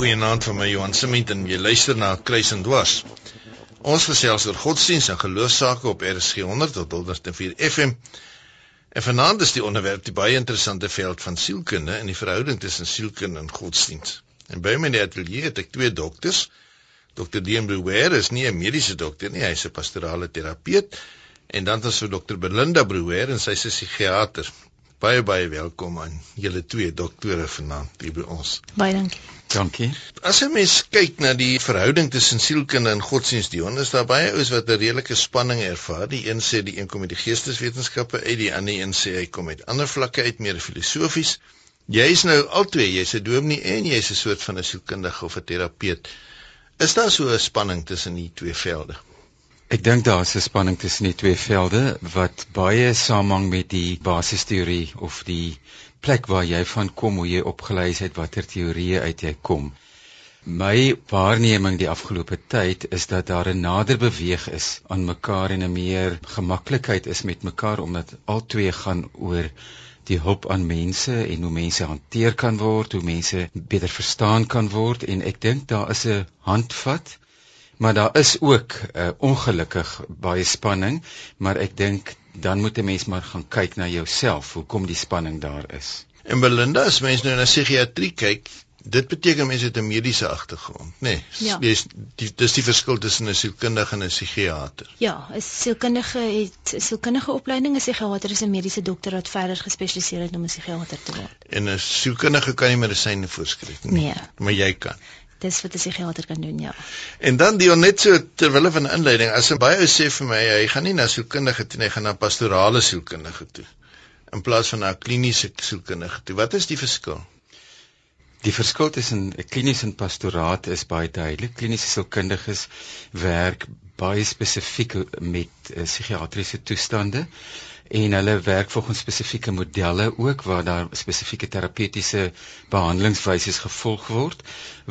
goeienaand van my Johan Siment en jy luister na Kruis en Dwars. Ons gesels oor godsdiens en geloofsake op RSG 100 tot 104 FM. En vanaand is die onderwerp die baie interessante veld van sielkunde en die verhouding tussen sielkunde en godsdiens. En by my in die ateljee het ek twee dokters. Dr. Dean Brewer is nie 'n mediese dokter nie, hy's 'n pastorale terapeut. En dan is vir Dr. Belinda Brewer en sy's 'n psigiater. Baie baie welkom aan julle twee doktore vanaand hier by ons. Baie dankie. Dankie. As 'n mens kyk na die verhouding tussen sielkunde en godsdienst, dan is daar baie ouens wat 'n redelike spanning ervaar. Die een sê die een kom met die geesteswetenskappe uit, die ander een sê hy kom met ander vlakke uit, meer filosofies. Jy's nou albei, jy's 'n dominee en jy's 'n soort van 'n sielkundige of 'n terapeut. Is daar so 'n spanning tussen die twee velde? Ek dink daar is 'n spanning tussen die twee velde wat baie samehang met die basisteorie of die plek waar jy van kom, hoe jy opgelei het, watter teorieë uit jy kom. My waarneming die afgelope tyd is dat daar 'n nader beweeg is aan mekaar en 'n meer gemaklikheid is met mekaar omdat albei gaan oor die hulp aan mense en hoe mense hanteer kan word, hoe mense beter verstaan kan word en ek dink daar is 'n handvat Maar daar is ook uh, ongelukkig baie spanning, maar ek dink dan moet 'n mens maar gaan kyk na jouself, hoekom die spanning daar is. En Belinda, as mens nou na psigiatrie kyk, dit beteken mense het 'n mediese agtergrond, nê? Nee, ja. Dis die dis die verskil tussen 'n sielkundige en 'n psigiater. Ja, 'n sielkundige het 'n sielkundige opleiding, 'n psigiater is 'n mediese dokter wat verder gespesialiseer het om 'n psigiater te word. En 'n sielkundige kan nie medisyne voorskryf nie. Nee. Maar jy kan dis wat 'n psigiater kan doen, ja. En dan die net so terwyl van 'n inleiding, as 'n baie ou sê vir my, hy gaan nie na sielkundige toe nie, hy gaan na pastorale sielkundige toe in plaas van na kliniese sielkundige toe. Wat is die verskil? Die verskil tussen 'n klinies en pastoraat is baie duidelik. Kliniese sielkundiges werk baie spesifiek met uh, psigiatriese toestande en hulle werk volgens spesifieke modelle ook waar daar spesifieke terapeutiese behandelingswyse gevolg word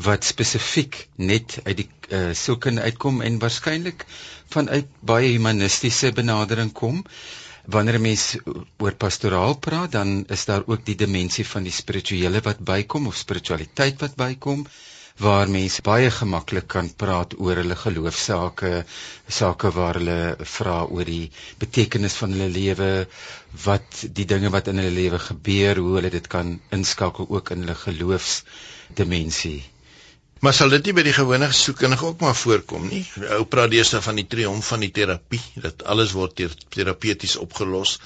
wat spesifiek net uit die uh, sielkunde uitkom en waarskynlik vanuit baie humanistiese benadering kom. Wanneer 'n mens oor pastoraal praat, dan is daar ook die dimensie van die spirituele wat bykom of spiritualiteit wat bykom waar mense baie gemaklik kan praat oor hulle geloofsaake, sake waar hulle vra oor die betekenis van hulle lewe, wat die dinge wat in hulle lewe gebeur, hoe hulle dit kan inskakel ook in hulle geloofsdimensie. Maar sal dit nie by die gewone soekkundige ook maar voorkom nie? Ou praat deesdae van die triomf van die terapie, dat alles word terapeuties opgelos.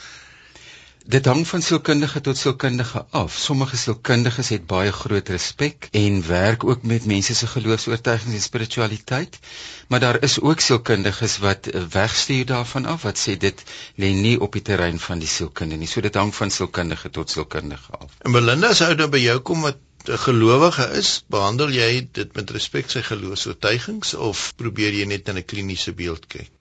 Dit hang van sielkundige tot sielkundige af. Sommige sielkundiges het baie groot respek en werk ook met mense se geloofs-oortuigings en spiritualiteit, maar daar is ook sielkundiges wat wegstuur daarvan af wat sê dit lê nie op die terrein van die sielkunde nie. So dit hang van sielkundige tot sielkundige af. En Belinda sou dan by jou kom wat 'n gelowige is, behandel jy dit met respek sy geloofs-oortuigings of probeer jy net in 'n kliniese beeld kyk?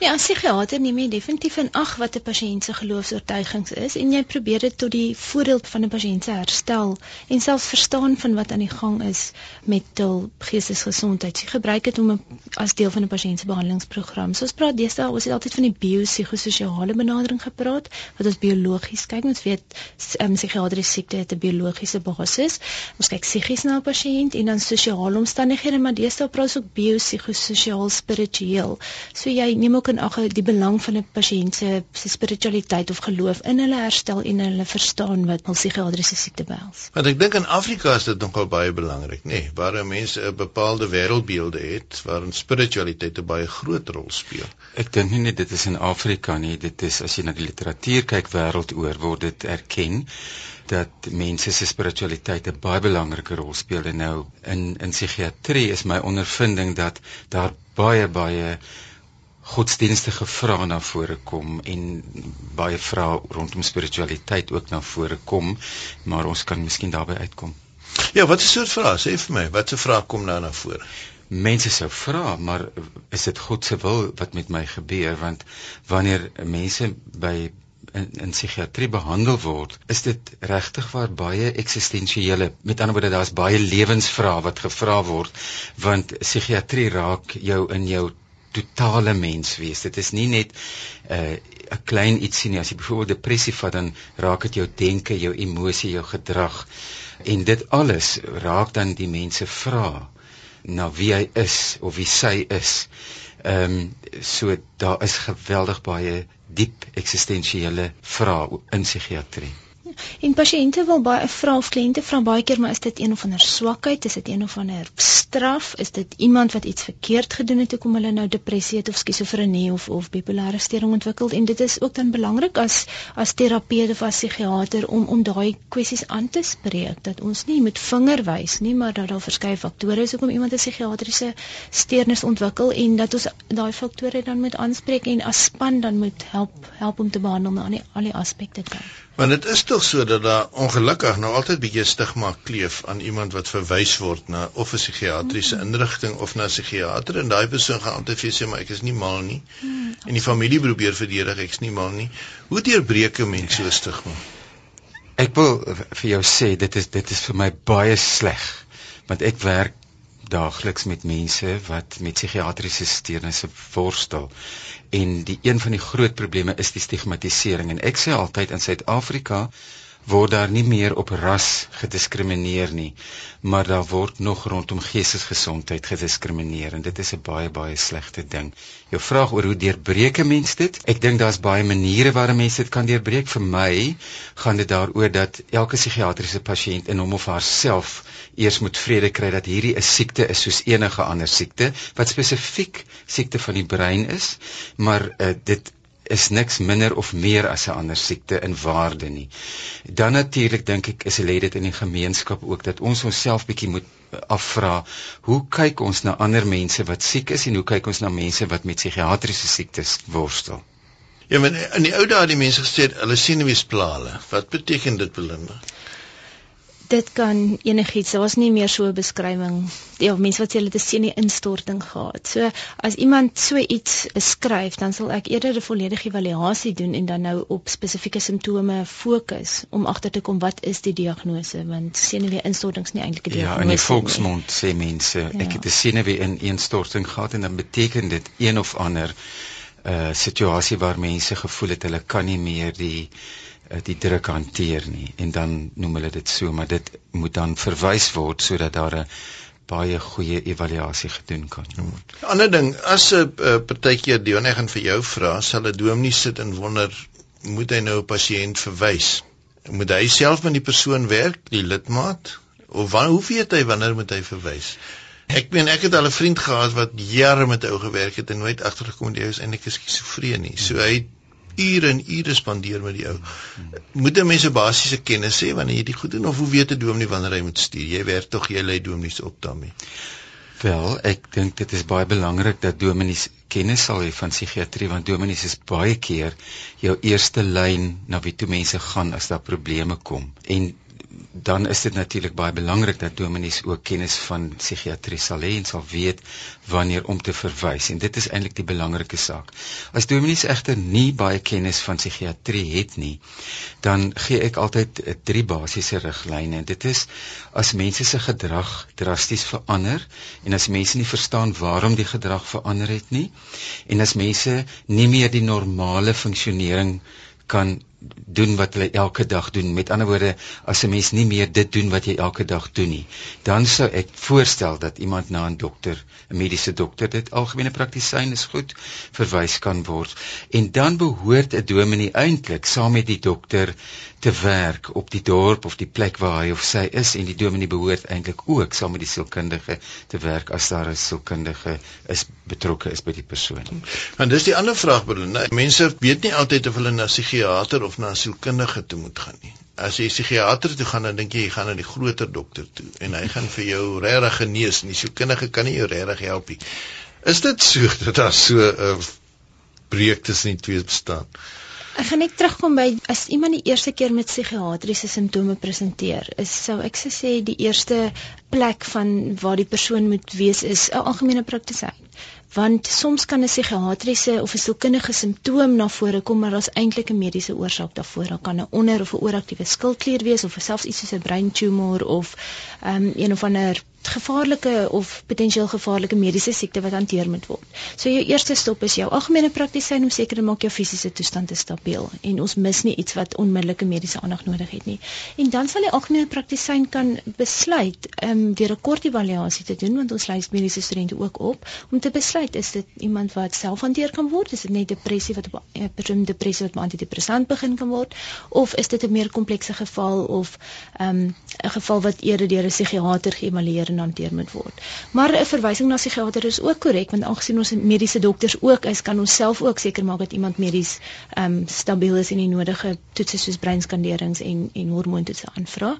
Ja, as psigiater neem jy definitief in ag wat 'n pasiënt se geloofs-oortuigings is en jy probeer dit tot die voordeel van 'n pasiënt se herstel en selfs verstaan van wat aan die gang is met hul geestesgesondheid. Jy gebruik dit om a, as deel van 'n pasiënt se behandelingsprogram. So ons praat deesdae ons het altyd van die biopsigososiale benadering gepraat wat ons biologies kyk. Ons weet um, psigiatriese siekte het 'n biologiese basis. Ons kyk psigies na 'n pasiënt en dan sosiale omstandighede, maar deesdae praat ons ook biopsigososiaal spiritueel. So jy neem ook in ag die belang van 'n pasiënt se spiritualiteit of geloof in hulle herstel en hulle verstaan wat hul psigiatriese siekte behels. Want ek dink in Afrika is dit nogal baie belangrik, nê, nee, waar mense 'n bepaalde wêreldbeelde het waarin spiritualiteit 'n baie groot rol speel. Ek dink nie net dit is in Afrika nie, dit is as jy na die literatuur kyk wêreldoor word dit erken dat mense se spiritualiteit 'n baie belangrike rol speel en nou in in psigiatrie is my ondervinding dat daar baie baie godsdienstige vrae na vore kom en baie vrae rondom spiritualiteit ook na vore kom, maar ons kan miskien daarby uitkom. Ja, wat is soort vrae? Sê vir my, wat 'n vraag kom nou na vore? Mense sou vra, maar is dit God se wil wat met my gebeur? Want wanneer mense by in, in psigiatrie behandel word, is dit regtig waar baie eksistensiële, met ander woorde daar's baie lewensvrae wat gevra word, want psigiatrie raak jou in jou totale mens wees. Dit is nie net 'n uh, 'n klein ietsie nie. As jy byvoorbeeld depressie vat, dan raak dit jou denke, jou emosie, jou gedrag. En dit alles raak dan die mense vra na wie hy is of wie sy is. Ehm um, so daar is geweldig baie diep eksistensiële vrae in psigiatrie. En pasiënte wil baie vra of kliënte vra baie keer maar is dit een of ander swakheid, is dit een of ander straf, is dit iemand wat iets verkeerd gedoen het hoekom hulle nou depressie het of skizofrenie of of bipolêre stoornis ontwikkel? En dit is ook dan belangrik as as terapeut of as psigiater om om daai kwessies aan te spreek dat ons nie met vinger wys nie, maar dat daar verskeie faktore is hoekom iemand 'n psigiatriese steurnis ontwikkel en dat ons daai faktore dan moet aanspreek en as span dan moet help help om te behandel na al die, al die aspekte kan. Want dit is tog so dat daar ongelukkig nou altyd bietjie stigma kleef aan iemand wat verwys word na of 'n psigiatriese mm. inrigting of na 'n psigiater en daai persoon gaan altyd vir sê maar ek is nie mal nie. Mm. En die familie probeer verdedig ek is nie mal nie. Hoe deurbreek 'n mens so stigma? Ek wil vir jou sê dit is dit is vir my baie sleg want ek werk daagliks met mense wat met psigiatriese steurnisse worstel en die een van die groot probleme is die stigmatisering. En ek sê altyd in Suid-Afrika word daar nie meer op ras gediskrimineer nie, maar daar word nog rondom geestesgesondheid gediskrimineer en dit is 'n baie baie slegte ding. Jou vraag oor hoe deurbreek 'n mens dit? Ek dink daar's baie maniere waarop mense dit kan deurbreek. Vir my gaan dit daaroor dat elke psigiatriese pasiënt in hom of haarself eers moet vrede kry dat hierdie 'n siekte is soos enige ander siekte wat spesifiek siekte van die brein is, maar uh, dit is niks minder of meer as 'n ander siekte in waarde nie. Dan natuurlik dink ek is lê dit in die gemeenskap ook dat ons onsself bietjie moet afvra, hoe kyk ons na ander mense wat siek is en hoe kyk ons na mense wat met psigiatriese siektes worstel? Ja, maar in die ou dae het die mense gesê hulle sien nie wie splale. Wat beteken dit Belinda? Dit kan enigiets. Daar was nie meer so 'n beskrywing. Ja, mense wat sê hulle het 'n senie instorting gehad. So as iemand so iets beskryf, dan sal ek eerder 'n volledige evaluasie doen en dan nou op spesifieke simptome fokus om agter te kom wat is die diagnose want senuwee instortings nie eintlik 'n diagnose. Ja, in die volksmond nie. sê mense, ja. ek het 'n senuwee in instorting gehad en dan beteken dit een of ander uh situasie waar mense gevoel het hulle kan nie meer die Eh, die druk hanteer nie en dan noem hulle dit so maar dit moet dan verwys word sodat daar 'n baie goeie evaluasie gedoen kan word. 'n Ander ding, as 'n uh, partykeer Dionne gaan vir jou vra, sal 'n dominee sit en wonder moet hy nou 'n pasiënt verwys? Moet hy self met die persoon werk, die lidmaat? Of wanneer hoe weet hy wanneer moet hy verwys? Ek meen ek het al 'n vriend gehad wat jare met ou gewerk het en nooit agtergekom het hy is eintlik skizofreen nie. So hy ure en ure spandeer met die ou. Moet 'n mens 'n basiese kennis hê wanneer jy dit goed doen of hoe weet 'n dominee wanneer hy moet stuur? Jy werk tog jy lei dominees op daarmee. Wel, ek dink dit is baie belangrik dat dominees kennis sal hê van psigiatrie want dominees is baie keer jou eerste lyn na wie toe mense gaan as daar probleme kom. En dan is dit natuurlik baie belangrik dat dominees ook kennis van psigiatrie sal hê en sal weet wanneer om te verwys en dit is eintlik die belangrike saak. As dominees egter nie baie kennis van psigiatrie het nie, dan gee ek altyd eh, drie basiese riglyne en dit is as mense se gedrag drasties verander en as mense nie verstaan waarom die gedrag verander het nie en as mense nie meer die normale funksionering kan doen wat hulle elke dag doen. Met ander woorde, as 'n mens nie meer dit doen wat jy elke dag doen nie, dan sou ek voorstel dat iemand na 'n dokter, 'n mediese dokter, dit algemene praktisyn is goed, verwys kan word. En dan behoort 'n dominee eintlik saam met die dokter te werk op die dorp of die plek waar hy of sy is en die dominee behoort eintlik ook saam met die sielkundige te werk as daar 'n sielkundige is betrokke is by die persoon. Want dis die ander vraag bedoel, mense weet nie altyd of hulle na psigiater of of na 'n sielkundige toe moet gaan nie. As jy psigiater toe gaan, dan dink jy jy gaan na die groter dokter toe en hy gaan vir jou regtig genees en die sielkundige kan nie jou regtig help nie. Is dit so dat daar so 'n breek tussen die twee bestaan? Ek gaan net terugkom by as iemand die eerste keer met psigiatriese simptome presenteer, is sou ek sê die eerste plek van waar die persoon moet wees is 'n algemene praktisyn want soms kan 'n psigiatriese of 'n sielkundige simptoom na vore kom maar daar's eintlik 'n mediese oorsaak daarvoor. Daar kan 'n onder of 'n ooraktiewe skildklier wees of selfs iets soos 'n breintumor of um, een of ander gevaarlike of potensieel gevaarlike mediese siekte wat hanteer moet word. So jou eerste stop is jou algemene praktisyn om seker te maak jou fisiese toestand is stabiel en ons mis nie iets wat onmiddellike mediese aandag nodig het nie. En dan sal die algemene praktisyn kan besluit um, deur 'n kort evaluasie te doen want ons lei mediese studente ook op om te besluit is dit iemand wat self hanteer kan word, is dit net depressie wat 'n uh, depressie wat met antidepressant begin kan word of is dit 'n meer komplekse geval of ehm, 'n um, geval wat eerder deur 'n psigiatër geëvalueer en hanteer moet word. Maar 'n verwysing na psigiater is ook korrek want aangesien ons mediese dokters ook is, kan ons self ook seker maak dat iemand medies ehm um, stabiel is en die nodige toetse soos breinskanderings en en hormoontoetse aanvra.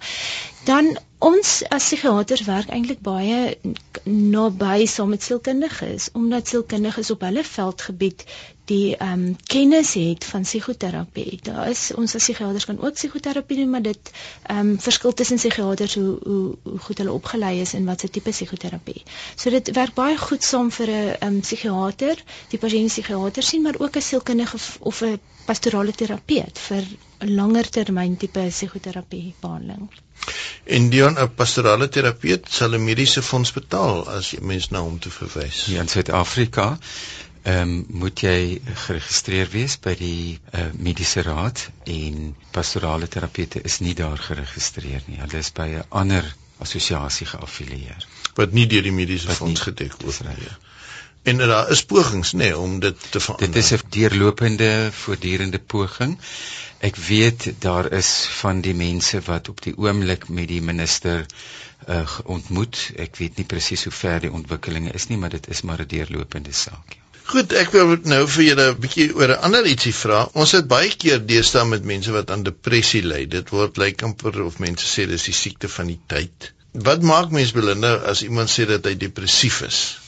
Dan ons as psigiaters werk eintlik baie naby saam met sielkundiges omdat sielkundiges op hulle veldgebied die ehm um, kennis het van psigoterapie. Daar is ons as psigiaters kan ook psigoterapie doen, maar dit ehm um, verskil tussen psigiaters hoe hoe hoe goed hulle opgelei is en wat se tipe psigoterapie. So dit werk baie goed saam vir 'n ehm um, psigiater, die pasiënt psigiater sien, maar ook 'n sielkundige of 'n pastorale terapeut vir 'n langer termyn tipe psigoterapie behandeling. En Dion, 'n pastorale terapeut sal 'n mediese fonds betaal as jy mens na hom toe verwys. Ja, in Suid-Afrika ehm um, moet jy geregistreer wees by die uh, mediese raad en pastorale terapeute is nie daar geregistreer nie. Hulle is by 'n ander assosiasie geaffilieer wat nie deur die mediese fonds gedek word nie. En daar is pogings nê nee, om dit te verander. Dit is 'n deurlopende voortdurende poging. Ek weet daar is van die mense wat op die oomblik met die minister uh, ontmoet. Ek weet nie presies hoe ver die ontwikkelinge is nie, maar dit is maar 'n deurlopende saak. Ja. Goed, ek wil nou vir julle 'n bietjie oor 'n ander ietsie vra. Ons het baie keer deesdae met mense wat aan depressie ly. Dit word lyk amper of mense sê dis die siekte van die tyd. Wat maak mens belinne as iemand sê dat hy depressief is?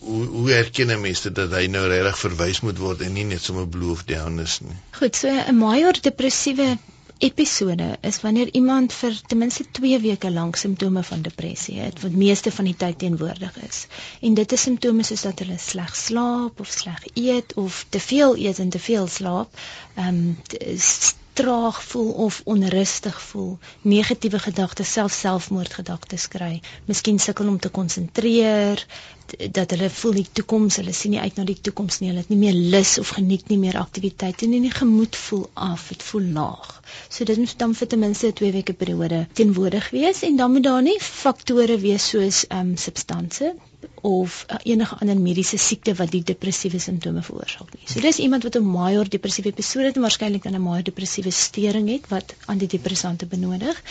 Hoe hoe erken mense dat hy nou regtig verwys moet word en nie net sommer beloof down is nie? Goed, so 'n major depressiewe episode is wanneer iemand vir ten minste 2 weke lank simptome van depressie het wat meeste van die tyd teenwoordig is. En dit is simptome soos dat hulle sleg slaap of sleg eet of te veel eet en te veel slaap. Ehm um, traag voel of onrustig voel, negatiewe gedagtes, selfs selfmoordgedagtes kry, miskien sukkel om te konsentreer, dat hulle voel die toekoms, hulle sien nie uit na die toekoms nie, hulle het nie meer lus of geniet nie meer aktiwiteite nie, nie gemoed voel af, dit voel laag. So dit moet dan vir ten minste 'n 2 weke periode teenwoordig wees en dan moet daar nie faktore wees soos ehm um, substansie of uh, enige ander mediese siekte wat die depressiewe simptome veroorsaak nie. So dis iemand wat 'n major depressiewe episode het en waarskynlik dan 'n major depressiewe stering het wat antidepressante benodig,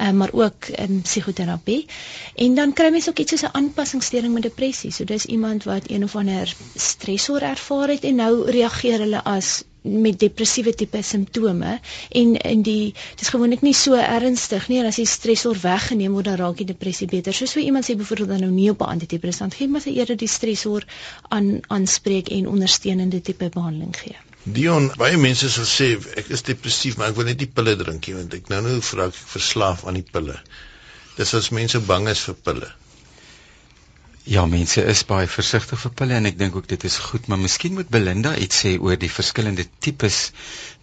uh, maar ook um, psigoterapie. En dan kry mens ook iets soos 'n aanpassingssteuring met depressie. So dis iemand wat een of ander stresor ervaar het en nou reageer hulle as met depressiewe tipe simptome en in die dis gewoonlik nie so ernstig nie en as die stresor weggeneem word dan raak die depressie beter. Soos so iemand sê byvoorbeeld dan nou nie op 'n antidepressant gee maar sy eerder die stresor aan aanspreek en ondersteunende tipe behandeling gee. Dion, baie mense sal sê ek is depressief maar ek wil net die pille drink nie want ek nou nou vra ek verslaaf aan die pille. Dis as mense bang is vir pille. Ja, mense is baie versigtig vir pille en ek dink ook dit is goed, maar miskien moet Belinda iets sê oor die verskillende tipes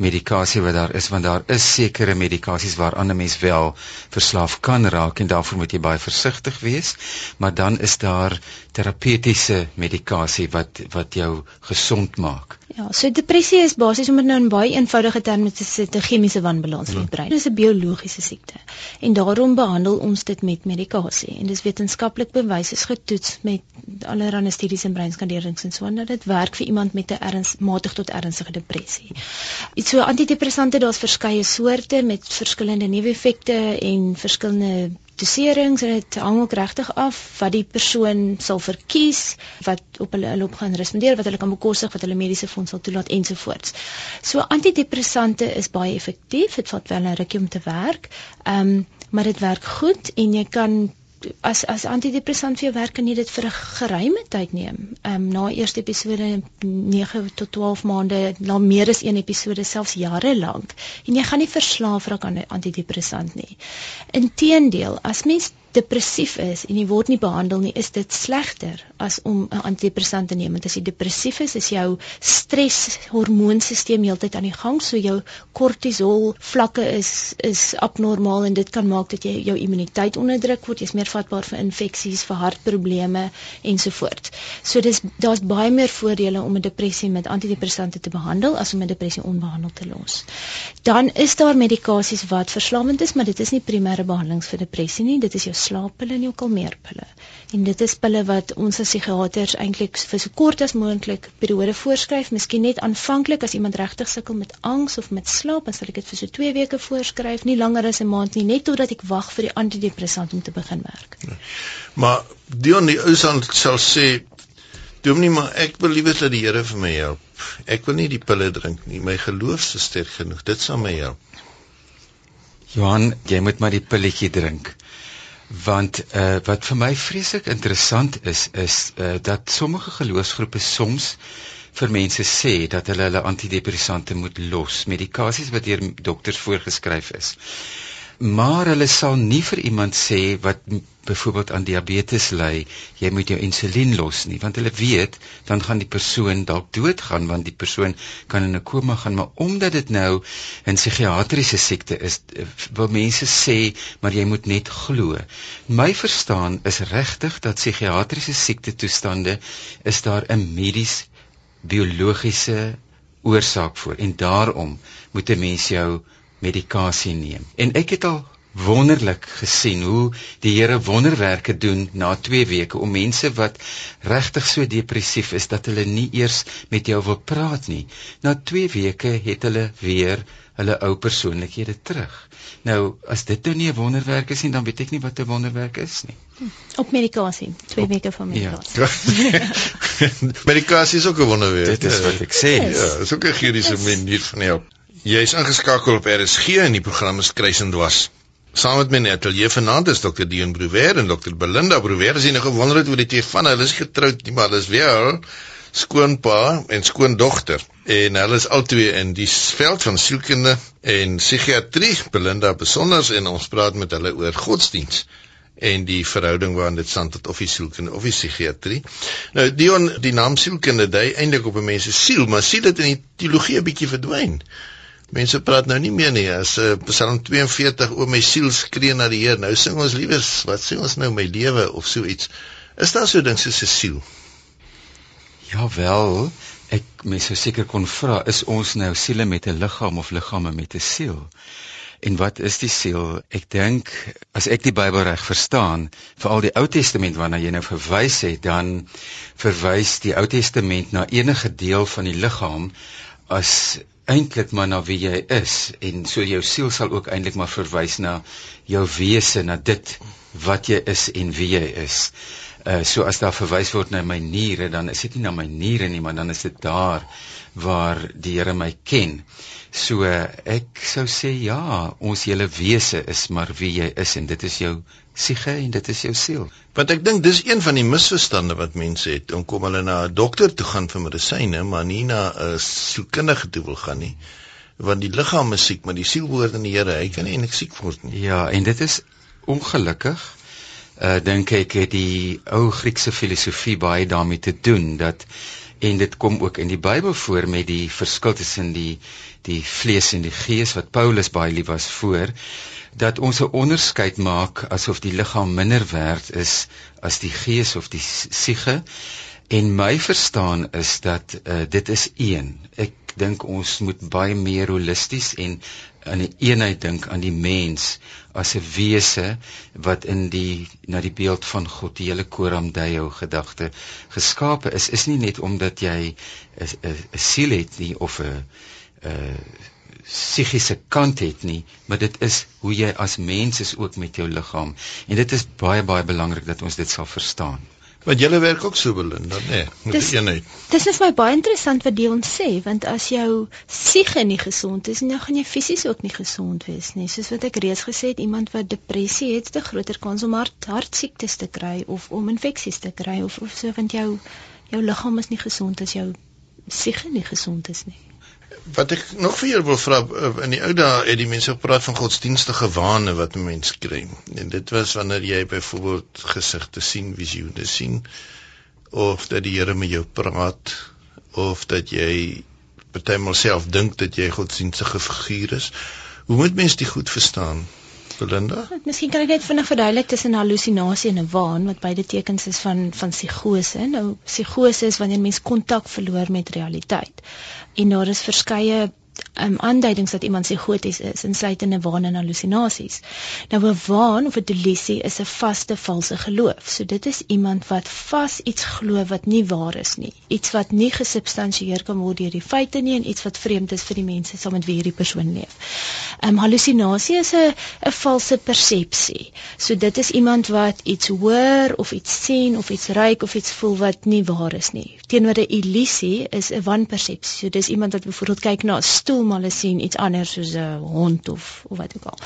medikasie wat daar is, want daar is sekere medikasies waaraan 'n mens wel verslaaf kan raak en daarvoor moet jy baie versigtig wees, maar dan is daar terapeutiese medikasie wat wat jou gesond maak. Ja, so depressie is basies om dit nou in baie eenvoudige terme te sê, 'n chemiese wanbalans in die brein. Dit is 'n biologiese siekte. En daarom behandel ons dit met medikasie en dis wetenskaplik bewys is getoets met allerlei studies en breinskanderings en so en dat dit werk vir iemand met 'n erns matig tot ernstige depressie. Iets so antidepressante, daar's verskeie soorte met verskillende neeweffekte en verskillende doserings en dit hang ook regtig af wat die persoon sal verkies wat op hulle hulp gaan respondeer wat hulle kan bekostig wat hulle mediese fonds sal toelaat ensovoorts. So antidepressante is baie effektief, dit vat wel 'n rukkie om te werk. Ehm um, maar dit werk goed en jy kan as as antidepressant vir jou werk kan jy dit vir 'n geruime tyd neem. Ehm um, na eerste episode 9 tot 12 maande, na meer as een episode selfs jare lank. En jy gaan nie verslaaf raak aan 'n antidepressant nie. Inteendeel, as mens depressief is en jy word nie behandel nie, is dit slegter as om 'n antidepressant te neem. Want as jy depressief is, is jou stres hormoonstelsel heeltyd aan die gang, so jou kortisol vlakke is is abnormaal en dit kan maak dat jy jou immuniteit onderdruk word, jy's meer vatbaar vir infeksies, vir hartprobleme ensovoorts. So dis daar's baie meer voordele om 'n depressie met antidepressante te behandel as om 'n depressie onbehandeld te los. Dan is daar medikasies wat verslawend is, maar dit is nie primêre behandelings vir depressie nie, dit is jou slaappille en jou kalmeerpille. En dit is pille wat ons as psigiaters eintlik vir so kort as moontlik periode voorskryf, miskien net aanvanklik as iemand regtig sukkel met angs of met slaap, dan sal ek dit vir so 2 weke voorskryf, nie langer as 'n maand nie, net totdat ek wag vir die antidepressant om te begin werk. Nee. Maar Dion die ou sal sê Dominee, maar ek wil liewer dat die Here vir my help. Ek wil nie die pille drink nie. My geloof is sterk genoeg. Dit sal my help. Johan, jy moet maar die pilletjie drink. Want uh wat vir my vreeslik interessant is is uh dat sommige geloofsgroepe soms vir mense sê dat hulle hulle antidepressante moet los, medikasies wat deur dokters voorgeskryf is maar hulle sal nie vir iemand sê wat byvoorbeeld aan diabetes ly, jy moet jou insulien los nie, want hulle weet dan gaan die persoon dalk doodgaan want die persoon kan in 'n koma gaan, maar omdat dit nou 'n psigiatriese siekte is, wil mense sê maar jy moet net glo. My verstaan is regtig dat psigiatriese siekte toestande is daar 'n medies biologiese oorsaak voor en daarom moet 'n mens jou medikasie neem. En ek het al wonderlik gesien hoe die Here wonderwerke doen na 2 weke om mense wat regtig so depressief is dat hulle nie eers met jou wil praat nie. Na 2 weke het hulle weer hulle ou persoonlikhede terug. Nou, as dit nou nie 'n wonderwerk is nie, dan weet ek nie wat 'n wonderwerk is nie. Op medikasie, 2 weke van Ja. medikasie. Medikasie is ook 'n wonderwerk. Dit is wat ek sê. Ja, dis ook 'n chirurgiese manier van help. Jy is ingeskakel op RSG en die program is Kruis en Dwars. Saam met my in die ateljee vanaand is Dr. Dion Brouwer en Dr. Belinda Brouwer. As jy nog gewonder het hoe die twee van hulle is getroud, nie, maar hulle is wel skoonpa en skoondogter en hulle is albei in die veld van sielkunde en psigiatrie. Belinda besonders en ons praat met hulle oor godsdiens en die verhouding waarin dit staan tot of die sielkunde of die psigiatrie. Nou Dion, die naam sielkunde dui eintlik op 'n mens se siel, maar siel het in die teologie 'n bietjie verdwyn. Mense praat nou nie meer nie as uh, Psalm 42 o my siel skree na die Here. Nou sing ons liewer wat sê ons nou my lewe of so iets. Is daar so ding soos 'n siel? Ja wel, ek mens sou seker kon vra, is ons nou siele met 'n liggaam of liggame met 'n siel? En wat is die siel? Ek dink as ek die Bybel reg verstaan, veral die Ou Testament waarna jy nou verwys het, dan verwys die Ou Testament na enige deel van die liggaam as eintlik maar na wie jy is en so jou siel sal ook eintlik maar verwys na jou wese, na dit wat jy is en wie jy is. Uh so as daar verwys word na my niere, dan is dit nie na my niere nie, maar dan is dit daar waar die Here my ken. So uh, ek sou sê ja, ons hele wese is maar wie jy is en dit is jou siege en dit is jou siel. Want ek dink dis een van die misverstande wat mense het. Dan kom hulle na 'n dokter toe gaan vir medisyne, maar nie na 'n sielkundige toe wil gaan nie. Want die liggaam is siek, maar die siel behoort aan die Here. Hy kan nie eintlik siek word nie. Ja, en dit is ongelukkig uh dink ek het die ou Griekse filosofie baie daarmee te doen dat en dit kom ook in die Bybel voor met die verskil tussen die die vlees en die gees wat Paulus baie lief was voor dat ons 'n onderskeid maak asof die liggaam minder werd is as die gees of die siege. En my verstaan is dat uh, dit is een. Ek dink ons moet baie meer holisties en aan die eenheid dink aan die mens as 'n wese wat in die na die beeld van God die hele koram deo gedagte geskape is. Is nie net omdat jy 'n siel het nie of 'n 'n psigiese kant het nie, maar dit is hoe jy as mens is ook met jou liggaam. En dit is baie baie belangrik dat ons dit sal verstaan. Want julle werk ook so belinda, nê? Nee, met Dis- eenheid. Dis net vir my baie interessant wat Dion sê, want as jou siege nie gesond is, dan gaan jy fisies ook nie gesond wees nie. Soos wat ek reeds gesê het, iemand wat depressie het, het 'n groter kans om hart hartsiektes te kry of om infeksies te kry of of so want jou jou liggaam is nie gesond as jou siege nie gesond is nie. Wat ek nog vir jou wil vra in die ou dae het die mense gepraat van godsdienstige wane wat 'n mens kry. En dit was wanneer jy byvoorbeeld gesigte sien, visioene sien of dat die Here met jou praat of dat jy partymal self dink dat jy godsdienstige figuur is. Hoe moet mens dit goed verstaan? Belinda? Miskien kan ek net vinnig verduidelik tussen halusinasie en 'n waan wat beide tekens is van van psigose. Nou psigose is wanneer mens kontak verloor met realiteit. En daar is verskeie um, aanduidings dat iemand psigoties is insluitende waan en halusinasies. Nou 'n waan of 'n delusie is 'n vaste valse geloof. So dit is iemand wat vas iets glo wat nie waar is nie. Iets wat nie gesubstansieer kan word deur die feite nie en iets wat vreemd is vir die mense saam met wie hierdie persoon leef. Ehm um, halusinasie is 'n 'n valse persepsie. So dit is iemand wat iets hoor of iets sien of iets ruik of iets voel wat nie waar is nie. Teenoor 'n illusie is 'n wanpersepsie. So dis iemand wat byvoorbeeld kyk na 'n stoel maar hulle sien iets anders soos 'n hond of of wat ook al.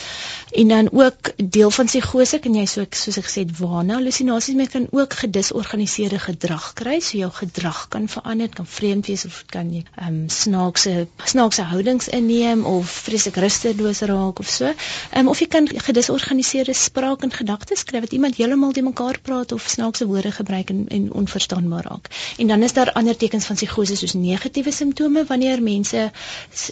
En dan ook deel van psigose kan jy so soos ek gesê het wane halusinasies mee kan ook gedisorganiseerde gedrag kry. So jou gedrag kan verander, kan vreemd wees of kan jy ehm um, snaakse snaakse houdings inneem of vreeslik rusteloos raak of so. Ehm um, of jy kan gedisorganiseerde spraak en gedagtes kry wat iemand heeltemal te mekaar praat of snaakse woorde gebruik en, en onverstaanbaar raak. En dan is daar ander tekens van psigose soos negatiewe simptome wanneer mense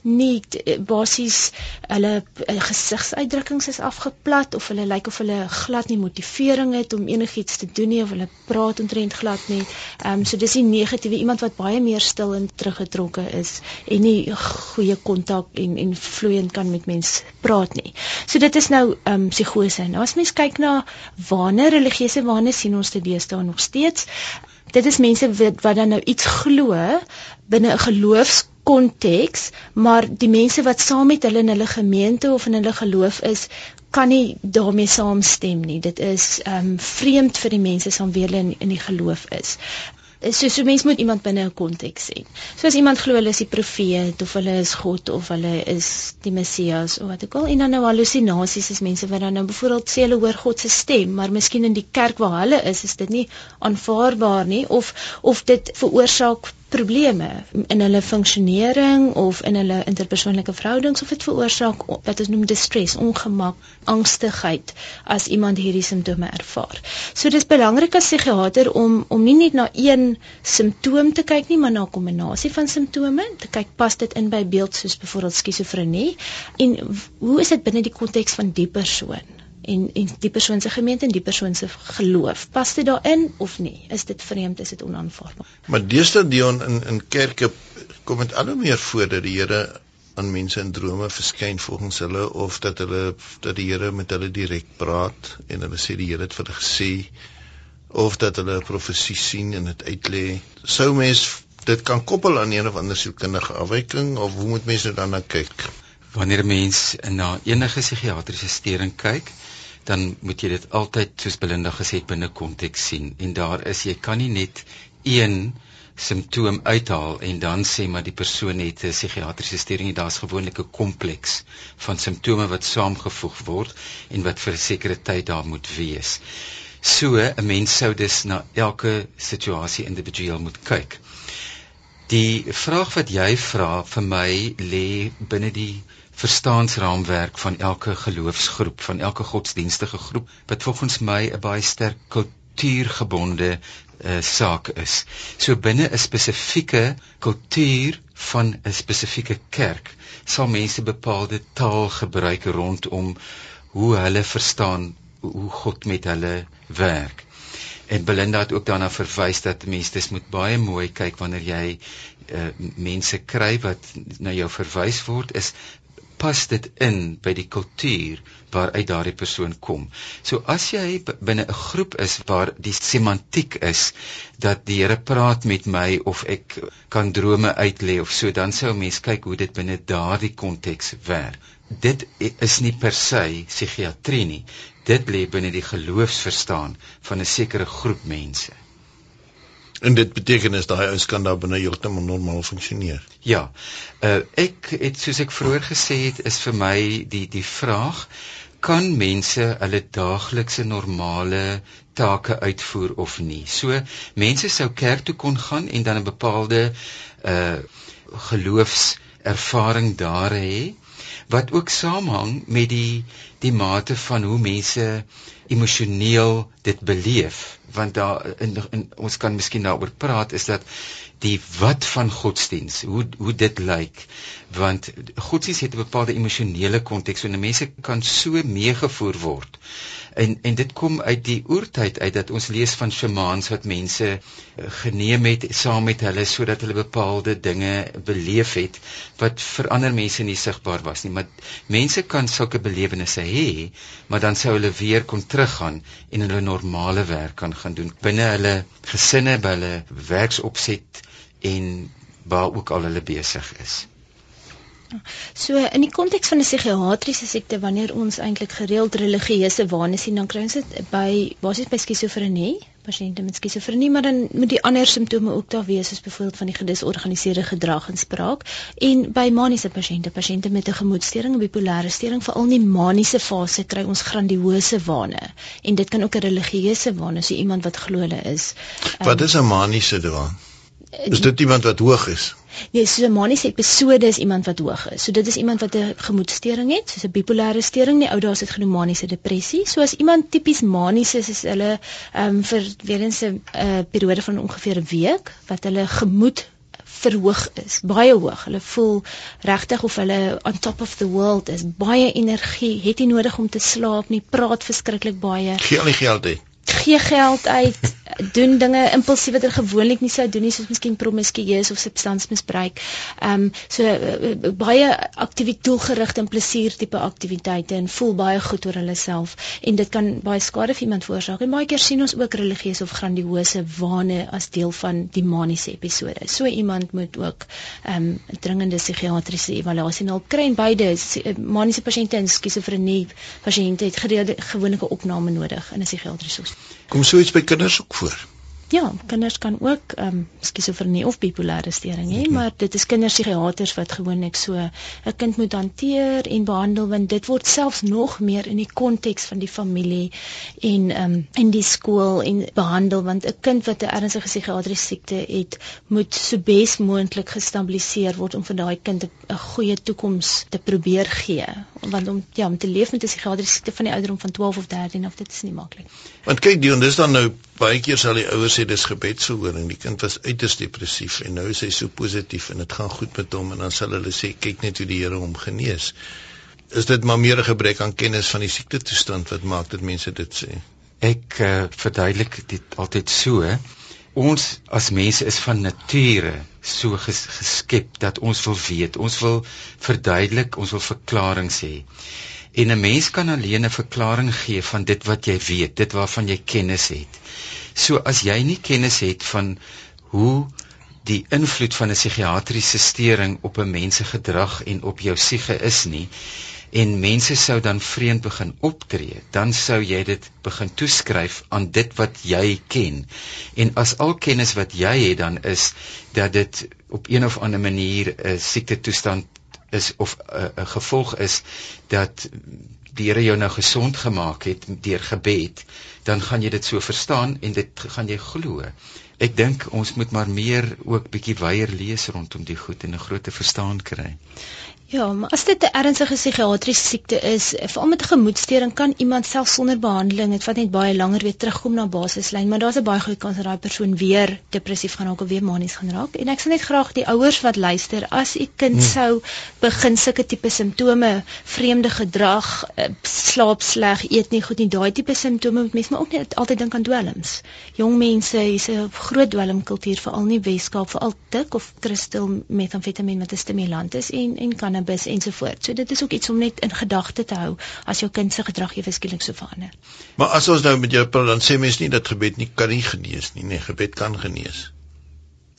nie basies hulle uh, gesigsuitdrukkings is afgeplat of hulle lyk of hulle glad nie motivering het om enigiets te doen nie of hulle praat ontrent glad nie. Ehm um, so dis die negatiewe iemand wat baie meer stil en teruggetrokke is en nie goeie kontak en en vloeiend kan met mense praat nie. So dit is nou ehm um, psigose. Nou as mens kyk na wane religieuse wane sien ons dit deesdae nog steeds. Dit is mense wat, wat dan nou iets glo binne 'n geloofs konteks, maar die mense wat saam met hulle in hulle gemeente of in hulle geloof is, kan nie daarmee saamstem nie. Dit is ehm um, vreemd vir die mense saam wie hulle in, in die geloof is so so mens moet iemand binne 'n konteks sien. So as iemand glo hulle is die profeet of hulle is God of hulle is die Messias of wat ook al en dan nou halusinasies is mense wat dan nou byvoorbeeld sê hulle hoor God se stem, maar miskien in die kerk waar hulle is is dit nie aanvaarbaar nie of of dit veroorsaak probleme in hulle funksionering of in hulle interpersoonlike verhoudings of dit veroorsaak wat ons noem distress, ongemak, angstigheid as iemand hierdie simptome ervaar. So dis belangrik as psigiater om om nie net na een simptoom te kyk nie, maar na 'n kombinasie van simptome, te kyk pas dit in by beeld soos byvoorbeeld skizofrenie en hoe is dit binne die konteks van die persoon? En en die persoon se gemeente en die persoon se geloof. Pas dit daarin of nie? Is dit vreemd? Is dit onaanvaarbaar? Maar deesdae Dion in in kerke kom dit al hoe meer voor dat die Here aan mense in drome verskyn volgens hulle of dat hulle dat die Here met hulle direk praat en hulle sê die Here het vir hulle gesê of dat hulle 'n profesie sien en dit uitlê. Sou mens dit kan koppel aan een of ander sielkundige afwyking of hoe moet mense dan na kyk? Wanneer 'n mens na enige psigiatriese stering kyk, dan moet jy dit altyd soos Belinda gesê het binne konteks sien en daar is jy kan nie net een simptoom uithaal en dan sê maar die persoon het 'n psigiatriese storie daar's gewoonlik 'n kompleks van simptome wat saamgevoeg word en wat vir 'n sekere tyd daar moet wees. So 'n mens sou dus na elke situasie individueel moet kyk. Die vraag wat jy vra vir my lê binne die verstaansraamwerk van elke geloofsgroep, van elke godsdienstige groep wat volgens my 'n baie sterk kultuurgebonde uh, saak is. So binne 'n spesifieke kultuur van 'n spesifieke kerk sal mense bepaalde taal gebruik rondom hoe hulle verstaan hoe God met hulle werk. En Belinda het ook daarna verwys dat mense dis moet baie mooi kyk wanneer jy uh, mense kry wat na jou verwys word is pas dit in by die kultuur waaruit daardie persoon kom. So as jy binne 'n groep is waar die semantiek is dat die Here praat met my of ek kan drome uitlê of so, dan sou 'n mens kyk hoe dit binne daardie konteks werk. Dit is nie per se psigiatrie nie. Dit lê binne die geloofsverstaan van 'n sekere groep mense. En dit beteken is daai ouens kan daar binne heeltemal normaal funksioneer. Ja. Uh ek het soos ek vroeër gesê het is vir my die die vraag kan mense hulle daaglikse normale take uitvoer of nie. So mense sou kerk toe kon gaan en dan 'n bepaalde uh geloofs ervaring daar hê wat ook saamhang met die die mate van hoe mense emosioneel dit beleef. Want daar in, in ons kan miskien daaroor praat is dat die wat van godsdiens hoe hoe dit lyk. Want godsdiens het 'n bepaalde emosionele konteks en mense kan so meegevoer word en en dit kom uit die oertyd uit dat ons lees van shamans wat mense eh, geneem het saam met hulle sodat hulle bepaalde dinge beleef het wat vir ander mense nie sigbaar was nie. Maar mense kan sulke belewennisse hê maar dan sou hulle weer kon teruggaan en hulle normale werk kan gaan doen binne hulle gesinne by hulle werksopset en waar ook al hulle besig is So in die konteks van 'n psigiatriese siekte wanneer ons eintlik gereeld religieuse wanes sien dan kry ons dit by basies by skizofrenie, pasiënte met skizofrenie, maar dan moet die ander simptome ook daar wees soos byvoorbeeld van die gedisorganiseerde gedrag en spraak en by maniese pasiënte, pasiënte met 'n gemoedstoring, 'n bipolêre storing, veral in die maniese fase kry ons grandiose wane en dit kan ook 'n religieuse wane, so iemand wat glo hulle is. Wat is 'n maniese dwang? Is dit iemand wat hoog is? Nee, so 'n maniese episode is iemand wat hoog is. So dit is iemand wat 'n gemoedstoring het, soos 'n bipolêre storing. Die ou dae is dit genoem maniese depressie. So as iemand tipies manies is, is hulle ehm um, vir weer eens 'n uh, periode van ongeveer 'n week wat hulle gemoed verhoog is, baie hoog. Hulle voel regtig of hulle on top of the world is. Baie energie, het nie nodig om te slaap nie, praat verskriklik baie. Gee al die geld uit gee geld uit, doen dinge impulsief wat hulle gewoonlik nie sou doen nie, soos miskien promiskuïs of substansmisbruik. Ehm um, so uh, baie aktiwiteit doelgerigte en plesier tipe aktiwiteite en voel baie goed oor hulle self en dit kan baie skade vir iemand veroorsaak. En baie keer sien ons ook religieuse of grandiose wane as deel van die maniese episode. So iemand moet ook ehm um, dringende psigiatriese evaluasie en hulp kry en beide maniese pasiënte en skizofrenie pasiënte het gereelde gewone opname nodig in 'n psigiatriese hospitaal. Kom so iets by kinders ook voor? Ja, kinders kan ook ehm um, skizofrenie of bipolêre storing hê, okay. maar dit is kinderpsigiaters wat gewoonlik so 'n kind moet hanteer en behandel want dit word selfs nog meer in die konteks van die familie en ehm um, in die skool en behandel want 'n kind wat 'n ernstige psigiatriese siekte het, moet so bes moontlik gestabiliseer word om vir daai kind 'n goeie toekoms te probeer gee. Want om ja, om te leef met 'n psigiatriese siekte van die ouderdom van 12 of 13 of dit is nie maklik. Want kyk, Dion, dis dan nou baie keer sal die ouers sê dis gebedsverhoring. Die kind was uiters depressief en nou is hy so positief en dit gaan goed met hom en dan sal hulle sê kyk net hoe die Here hom genees. Is dit maar meer 'n gebrek aan kennis van die siekte toestand wat maak dat mense dit sê? Ek uh, verduidelik dit altyd so. Ons as mense is van nature so ges geskep dat ons wil weet, ons wil verduidelik, ons wil verklaring sê. En 'n mens kan alleen 'n verklaring gee van dit wat jy weet, dit waarvan jy kennis het. So as jy nie kennis het van hoe die invloed van 'n psigiatriese stering op 'n mens se gedrag en op jou siege is nie en mense sou dan vreemd begin optree, dan sou jy dit begin toeskryf aan dit wat jy ken. En as al kennis wat jy het dan is dat dit op een of ander manier 'n siekte toestand is of 'n gevolg is dat die Here jou nou gesond gemaak het deur gebed, dan gaan jy dit so verstaan en dit gaan jy glo. Ek dink ons moet maar meer ook bietjie weier lees rondom die goed en 'n groter verstaan kry. Ja, maar as dit 'n ernstige psigiatriese siekte is, veral met 'n gemoedstoring kan iemand self sonder behandeling, dit vat net baie langer weer terugkom na basislyn, maar daar's 'n baie goeie kans dat daai persoon weer depressief gaan raak of weer manies gaan raak. En ek sal net graag die ouers wat luister, as u kind hmm. sou begin sulke tipe simptome, vreemde gedrag, eh, slaap sleg, eet nie goed nie, daai tipe simptome moet mens maar ook net altyd dink aan dwelms. Jong mense, hier's 'n groot dwelmkultuur veral in die Weskaap, veral tik of kristal metamfetamine wat 'n stimulant is en en cannabis ensovoorts. So dit is ook iets om net in gedagte te hou as jou kind se gedrag ewe skielik so verander. Maar as ons nou met jou praat dan sê mens nie dat gebed nie kan nie genees nie. Nee, gebed kan genees.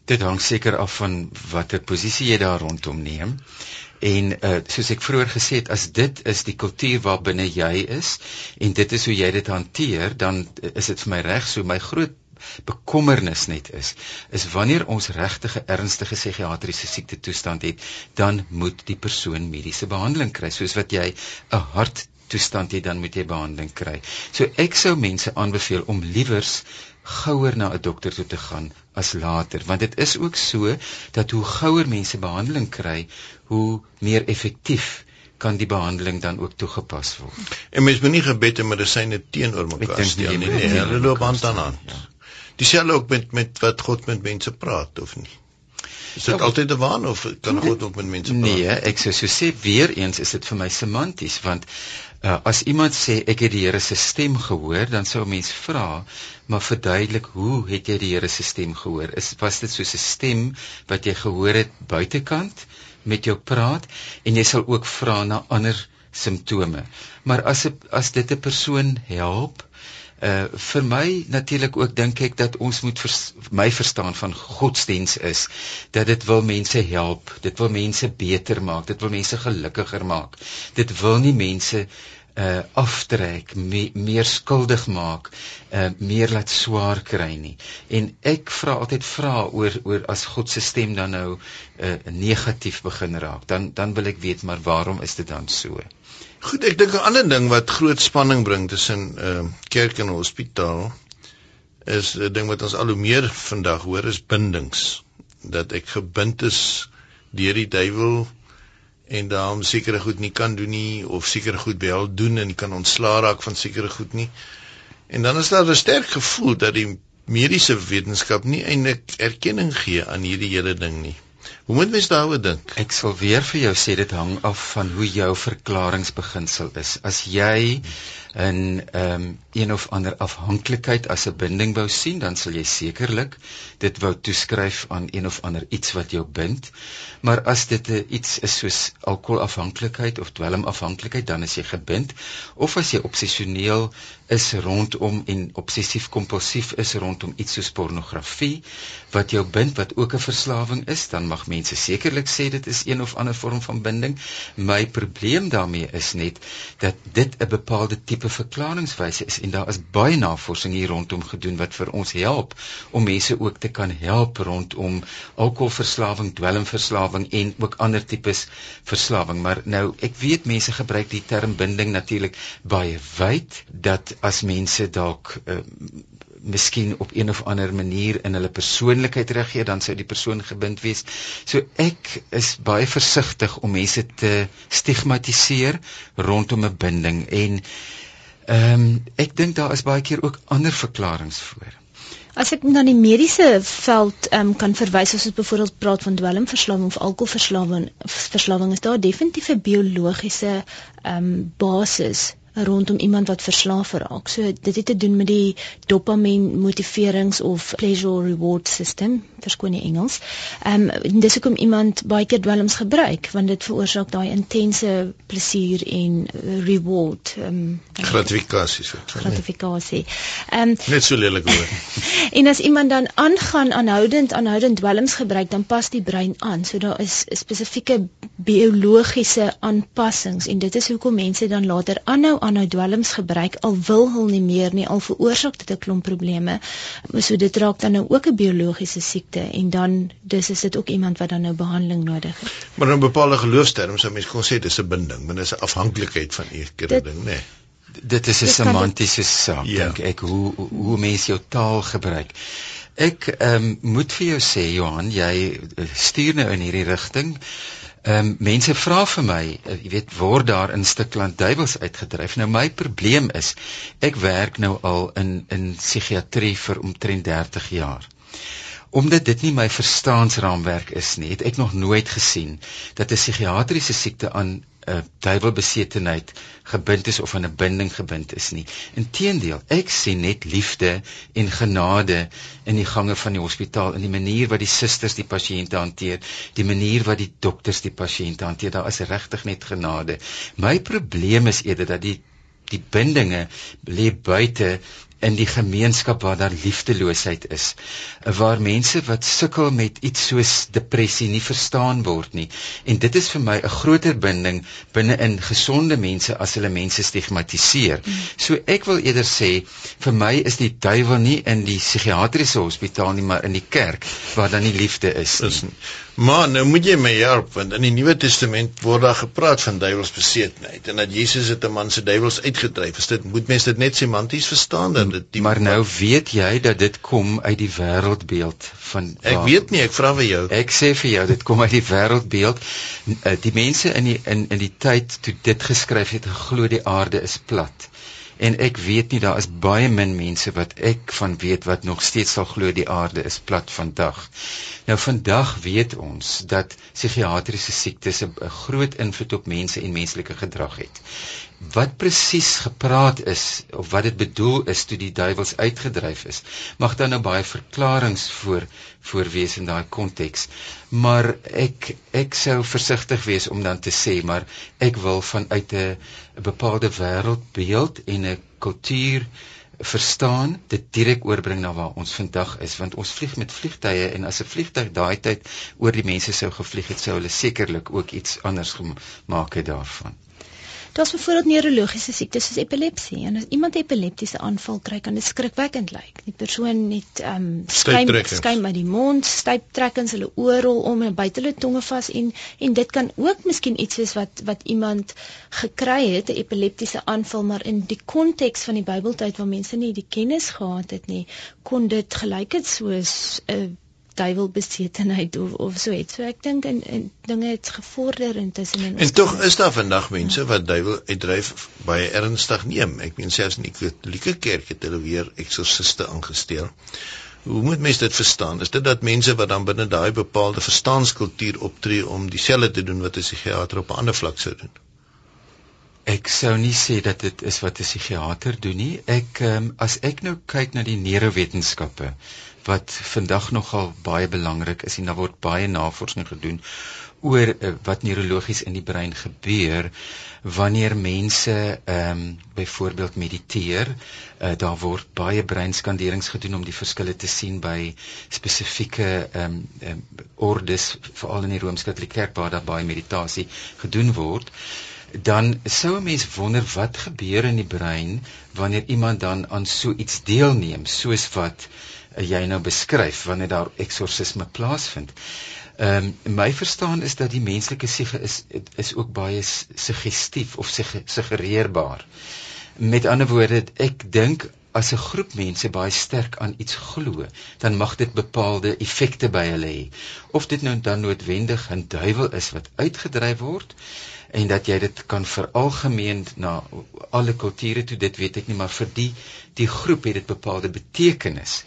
Dit hang seker af van watter posisie jy daar rondom neem. En uh soos ek vroeër gesê het, as dit is die kultuur waarbinne jy is en dit is hoe jy dit hanteer, dan is dit vir my reg so my groot bekommernis net is is wanneer ons regtige ernstige psigiatriese siekte toestand het dan moet die persoon mediese behandeling kry soos wat jy 'n hart toestand het dan moet jy behandeling kry so ek sou mense aanbeveel om liewers gouer na 'n dokter toe te gaan as later, want dit is ook so dat hoe gouer mense behandeling kry, hoe meer effektief kan die behandeling dan ook toegepas word. En mens moet nie gebed en medisyne teenoor mekaar stel nie. Nee, hulle loop hand aan hand. Ja. Dieselfde ook met met wat God met mense praat of nie. Is dit ja, altyd 'n waan of kan God ook met mense praat? Nee, ek sou so sê weer eens is dit vir my semanties want uh, as iemand sê ek het die Here se stem gehoor, dan sou 'n mens vra, maar verduidelik hoe het jy die Here se stem gehoor? Is was dit soos 'n stem wat jy gehoor het buitekant? met jou praat en jy sal ook vra na ander simptome. Maar as as dit 'n persoon help, uh vir my natuurlik ook dink ek dat ons moet vers, my verstaan van godsdiens is dat dit wil mense help, dit wil mense beter maak, dit wil mense gelukkiger maak. Dit wil nie mense uh aftrek, me, meer skuldig maak, uh meer laat swaar kry nie. En ek vra altyd vra oor oor as God se stem dan nou uh negatief begin raak, dan dan wil ek weet maar waarom is dit dan so? Goed, ek dink 'n ander ding wat groot spanning bring tussen uh kerk en hospitaal is 'n ding wat ons al hoe meer vandag hoor is bindings. Dat ek gebind is deur die duiwel en daarom sekere goed nie kan doen nie of sekere goed wel doen en kan ontslaa raak van sekere goed nie. En dan is daar 'n sterk gevoel dat die mediese wetenskap nie eintlik erkenning gee aan hierdie hele ding nie. Hoe moet mens daaroor dink? Ek sal weer vir jou sê dit hang af van hoe jou verklaringsbeginsel is. As jy in ehm um, een of ander afhanklikheid as 'n binding wou sien, dan sal jy sekerlik dit wou toeskryf aan een of ander iets wat jou bind. Maar as dit 'n iets is soos alkoholafhanklikheid of dwelmafhanklikheid, dan is jy gebind. Of as jy obsessioneel is rondom en obsessief kompulsief is rondom iets soos pornografie wat jou bind wat ook 'n verslawing is, dan mag mense sekerlik sê dit is een of ander vorm van binding. My probleem daarmee is net dat dit 'n bepaalde tipe tipe verklaringswyse is en daar is baie navorsing hier rondom gedoen wat vir ons help om mense ook te kan help rondom alkoholverslawing, dwelmverslawing en ook ander tipes verslawing. Maar nou ek weet mense gebruik die term binding natuurlik baie wyd dat as mense dalk uh, miskien op een of ander manier in hulle persoonlikheid reageer dan sou die persoon gebind wees. So ek is baie versigtig om mense te stigmatiseer rondom 'n binding en Ehm um, ek dink daar is baie keer ook ander verklaringe voor. As ek na die mediese veld um, kan verwys as ons byvoorbeeld praat van dwelmverslawing of alkoholverslawing, verslawing is daar definitief 'n biologiese ehm um, basis rondom iemand wat verslaaf raak. So dit het te doen met die dopamien motiverings of pleasure reward system, verskoon die Engels. Ehm um, dis hoekom iemand baie keer dwelms gebruik want dit veroorsaak daai intense plesier en reward ehm um, gratifikasie so. Gratifikasie. Ehm um, net so lelik hoor. en as iemand dan aangaan aanhoudend aanhoudend dwelms gebruik, dan pas die brein aan. So daar is spesifieke biologiese aanpassings en dit is hoekom mense dan later aanhou aanhou dwelms gebruik al wil hulle nie meer nie al veroorsaak dit 'n klomp probleme. So dit raak dan nou ook 'n biologiese siekte en dan dis is dit ook iemand wat dan nou behandeling nodig het. Maar in bepaalde geloofsterme sou mens kon sê dis 'n binding, want dit is 'n afhanklikheid van eerdere ding, né? Nee. Dit is 'n semantiese saak, ja. dink ek, hoe hoe mense jou taal gebruik. Ek ehm um, moet vir jou sê Johan, jy stuur nou in hierdie rigting. Ehm um, mense vra vir my, uh, jy weet, word daar in Stikland duiwels uitgedryf? Nou my probleem is, ek werk nou al in in psigiatrie vir omtrent 30 jaar. Omdat dit nie my verstaansraamwerk is nie, het ek nog nooit gesien dat 'n psigiatriese siekte aan 'n duiwelbesetenheid gebind is of aan 'n binding gebind is nie. Inteendeel, ek sien net liefde en genade in die gange van die hospitaal, in die manier wat die susters die pasiënte hanteer, die manier wat die dokters die pasiënte hanteer. Daar is regtig net genade. My probleem is eerder dat die die bindinge lê buite in die gemeenskap waar daar liefdeloosheid is waar mense wat sukkel met iets soos depressie nie verstaan word nie en dit is vir my 'n groter binding binne in gesonde mense as hulle mense stigmatiseer mm. so ek wil eerder sê vir my is die duiwel nie in die psigiatriese hospitaal nie maar in die kerk waar dan nie liefde is nie. Is, Maar nou moet jy my help want in die Nuwe Testament word daar gepraat van duiwelsbesetenheid en dat Jesus het 'n man se duiwels uitgedryf. Is dit moet mense dit net semanties verstaan dan dat dit die Maar nou weet jy dat dit kom uit die wêreldbeeld van Ek waar- weet nie, ek vra vir jou. Ek sê vir jou, dit kom uit die wêreldbeeld. Eh, Die mense in die in in die tyd toe dit geskryf het, geglo die aarde is plat. En ek weet nie daar is baie min mense wat ek van weet wat nog steeds sal glo die aarde is plat vandag. Nou vandag weet ons dat psigiatriese siektes 'n groot invloed op mense en menslike gedrag het. Wat presies gepraat is of wat dit bedoel is toe die duiwels uitgedryf is, mag dan nou baie verklaringe voor voorwees in daai konteks. Maar ek ek sou versigtig wees om dan te sê maar ek wil vanuit 'n bepaalde wêreldbeeld en 'n kultuur verstaan dit direk oorbring na waar ons vandag is want ons vlieg met vliegtye en as 'n vliegtyg daai tyd oor die mense sou gevlieg het sou hulle sekerlik ook iets anders gemaak het daarvan. Daar's byvoorbeeld neurologiese siektes soos epilepsie en as iemand 'n epileptiese aanval kry kan dit skrikwekkend lyk. Die persoon het ehm um, skuim skuim uit die mond, stuiptrekkings, hulle oor rol om en byt hulle tonge vas en en dit kan ook miskien iets wees wat wat iemand gekry het 'n epileptiese aanval maar in die konteks van die Bybeltyd waar mense nie die kennis gehad het nie, kon dit gelyk het soos 'n duiwelbesetenheid of of so iets. So ek dink en, en dinge het gevorder intussen in En tog is daar vandag mense wat duiwel uitdryf baie ernstig neem. Ek meen selfs in die Katolieke Kerk het hulle weer eksorsiste aangesteel. Hoe moet mens dit verstaan? Is dit dat mense wat dan binne daai bepaalde verstaanskultuur optree om dieselfde te doen wat 'n psigiater op 'n ander vlak sou doen? Ek sou nie sê dat dit is wat 'n psigiater doen nie. Ek um, as ek nou kyk na die neurowetenskappe wat vandag nogal baie belangrik is en daar word baie navorsing gedoen oor uh, wat neurologies in die brein gebeur wanneer mense ehm um, byvoorbeeld mediteer. Uh, daar word baie breinskanderings gedoen om die verskille te sien by spesifieke ehm um, um, ordes veral in die Rooms-Katolieke Kerk waar daar baie meditasie gedoen word dan sou 'n mens wonder wat gebeur in die brein wanneer iemand dan aan so iets deelneem soos wat jy nou beskryf wanneer daar eksorsisme plaasvind. Ehm um, my verstaan is dat die menslike siege is is ook baie suggestief of suggereerbaar. Met ander woorde, ek dink as 'n groep mense baie sterk aan iets glo, dan mag dit bepaalde effekte by hulle hê. Of dit nou dan noodwendig 'n duiwel is wat uitgedryf word en dat jy dit kan veralgemeen na alle kulture toe dit weet ek nie maar vir die die groep het dit bepaalde betekenis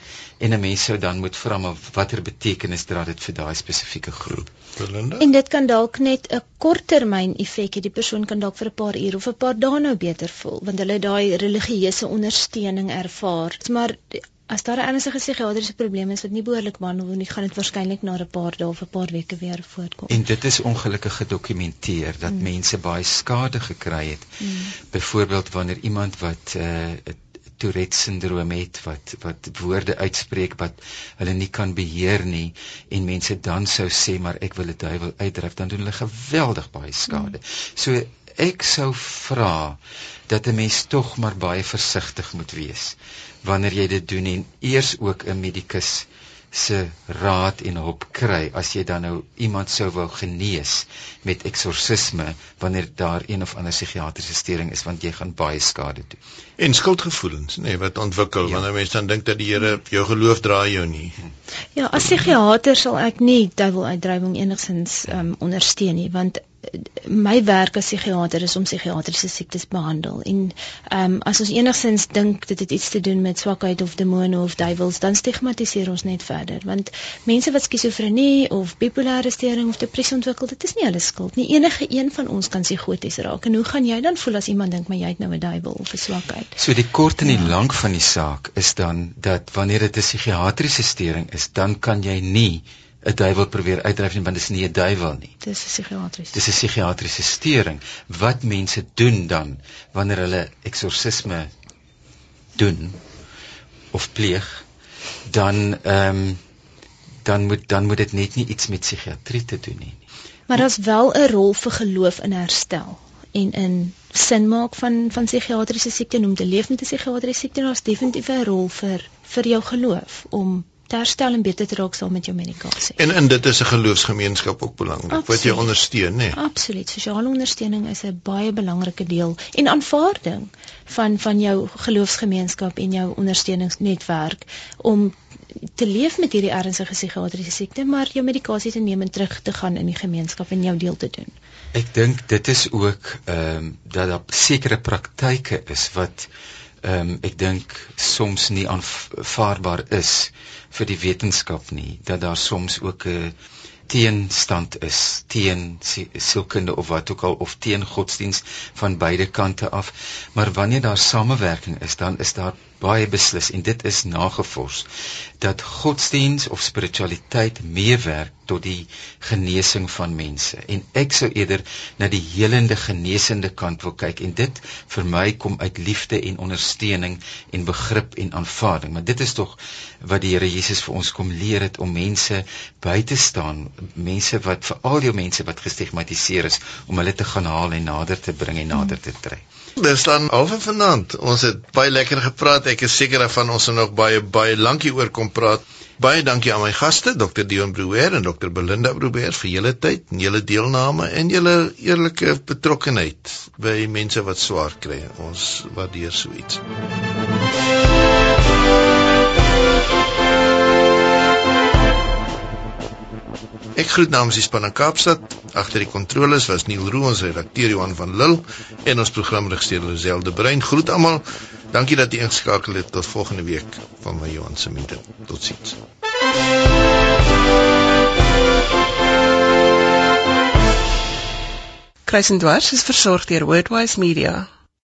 en 'n mens sou dan moet vra maar watter betekenis dra dit vir daai spesifieke groep Belinda? En dit kan dalk net 'n korttermyn effek hê. Die persoon kan dalk vir 'n paar ure of 'n paar dae nou beter voel want hulle daai religieuse ondersteuning ervaar. Maar as daar 'n ernstige psigiatriese probleem is wat nie behoorlik behandel word nie, gaan dit waarskynlik na 'n paar dae of 'n paar weke weer voorkom. En dit is ongelukkig gedokumenteer dat mm. mense baie skade gekry het. Mm. Byvoorbeeld wanneer iemand wat 'n uh, Tourette syndroom het wat wat woorde uitspreek wat hulle nie kan beheer nie en mense dan sou sê maar ek wil 'n duiwel uitdryf dan doen hulle geweldig baie skade. Mm. So ek sou vra dat 'n mens tog maar baie versigtig moet wees wanneer jy dit doen en eers ook 'n medikus se raad en hulp kry as jy dan nou iemand sou wou genees met eksorsisme wanneer daar een of ander psigiatriese storing is want jy gaan baie skade doen. En skuldgevoelens, nê, nee, wat ontwikkel ja. wanneer mense dan dink dat die Here jou geloof draai jou nie. Ja, as psigiater sal ek nie duiweluitdrywing enigsins um, ondersteun nie want my werk as psigiater is om psigiatriese siektes behandel. En ehm um, as ons enigsins dink dit het iets te doen met swakheid of demone of duiwels dan stigmatiseer ons net verder. Want mense wat skizofrenie of bipolêre storing of depressie ontwikkel dit is nie hulle skuld nie. Enige een van ons kan psigoties raak. En hoe gaan jy dan voel as iemand dink maar jy het nou 'n duiwel of 'n swakheid? So die kort en die ja. lank van die saak is dan dat wanneer dit 'n psigiatriese storing is dan kan jy nie 'n duiwel probeer uitdryf nie want dit is nie 'n duiwel nie. Dis 'n psigiatriese. Dis 'n psigiatriese storing. Wat mense doen dan wanneer hulle eksorsisme doen of pleeg, dan ehm um, dan moet dan moet dit net nie iets met psigiatrie te doen hê nie. Maar daar's wel 'n rol vir geloof in herstel en in sin maak van van psigiatriese siekte en om te leef met 'n psigiatriese siekte, daar's definitief 'n rol vir vir jou geloof om te herstel en beter te raak saam met jou medikasie. En in dit is 'n geloofsgemeenskap ook belangrik Absoluut. wat jy ondersteun, nê? Nee. Absoluut. Sosiale ondersteuning is 'n baie belangrike deel en aanvaarding van van jou geloofsgemeenskap en jou ondersteuningsnetwerk om te leef met hierdie ernstige psigiatriese siekte, maar jou medikasie te neem en terug te gaan in die gemeenskap en jou deel te doen. Ek dink dit is ook ehm um, dat daar sekere praktyke is wat ehm um, ek dink soms nie aanvaarbaar is vir die wetenskap nie dat daar soms ook 'n teenstand is teen sielkunde of wat ook al of teen godsdiens van beide kante af. Maar wanneer daar samewerking is dan is daar baie beslis en dit is nagevors dat godsdiens of spiritualiteit meewerk tot die genesing van mense. En ek sou eerder na die helende genesende kant wil kyk en dit vir my kom uit liefde en ondersteuning en begrip en aanvaarding. Maar dit is tog wat die Here Jesus vir ons kom leer het om mense by te staan mense wat vir al jou mense wat gestigmatiseer is om hulle te gaan haal en nader te bring en nader te trek Dis dan al vir vanaand. Ons het baie lekker gepraat. Ek is seker daarvan ons sal nog baie baie lankie oor kom praat. Baie dankie aan my gaste, Dr. Dion Brouwer en Dr. Belinda Brouwer vir julle tyd en julle deelname en julle eerlike betrokkenheid by mense wat swaar kry. Ons waardeer so iets. Ek groet namens die span in Kaapstad. Agter die kontroles was Neil Roo, ons redakteur Johan van Lille en ons programregisseur Liselde Brein. Groet almal. Dankie dat jy ingeskakel het. Tot volgende week van my Johan se meete. Totsiens. Kruisendwars is versorg deur Wordwise Media.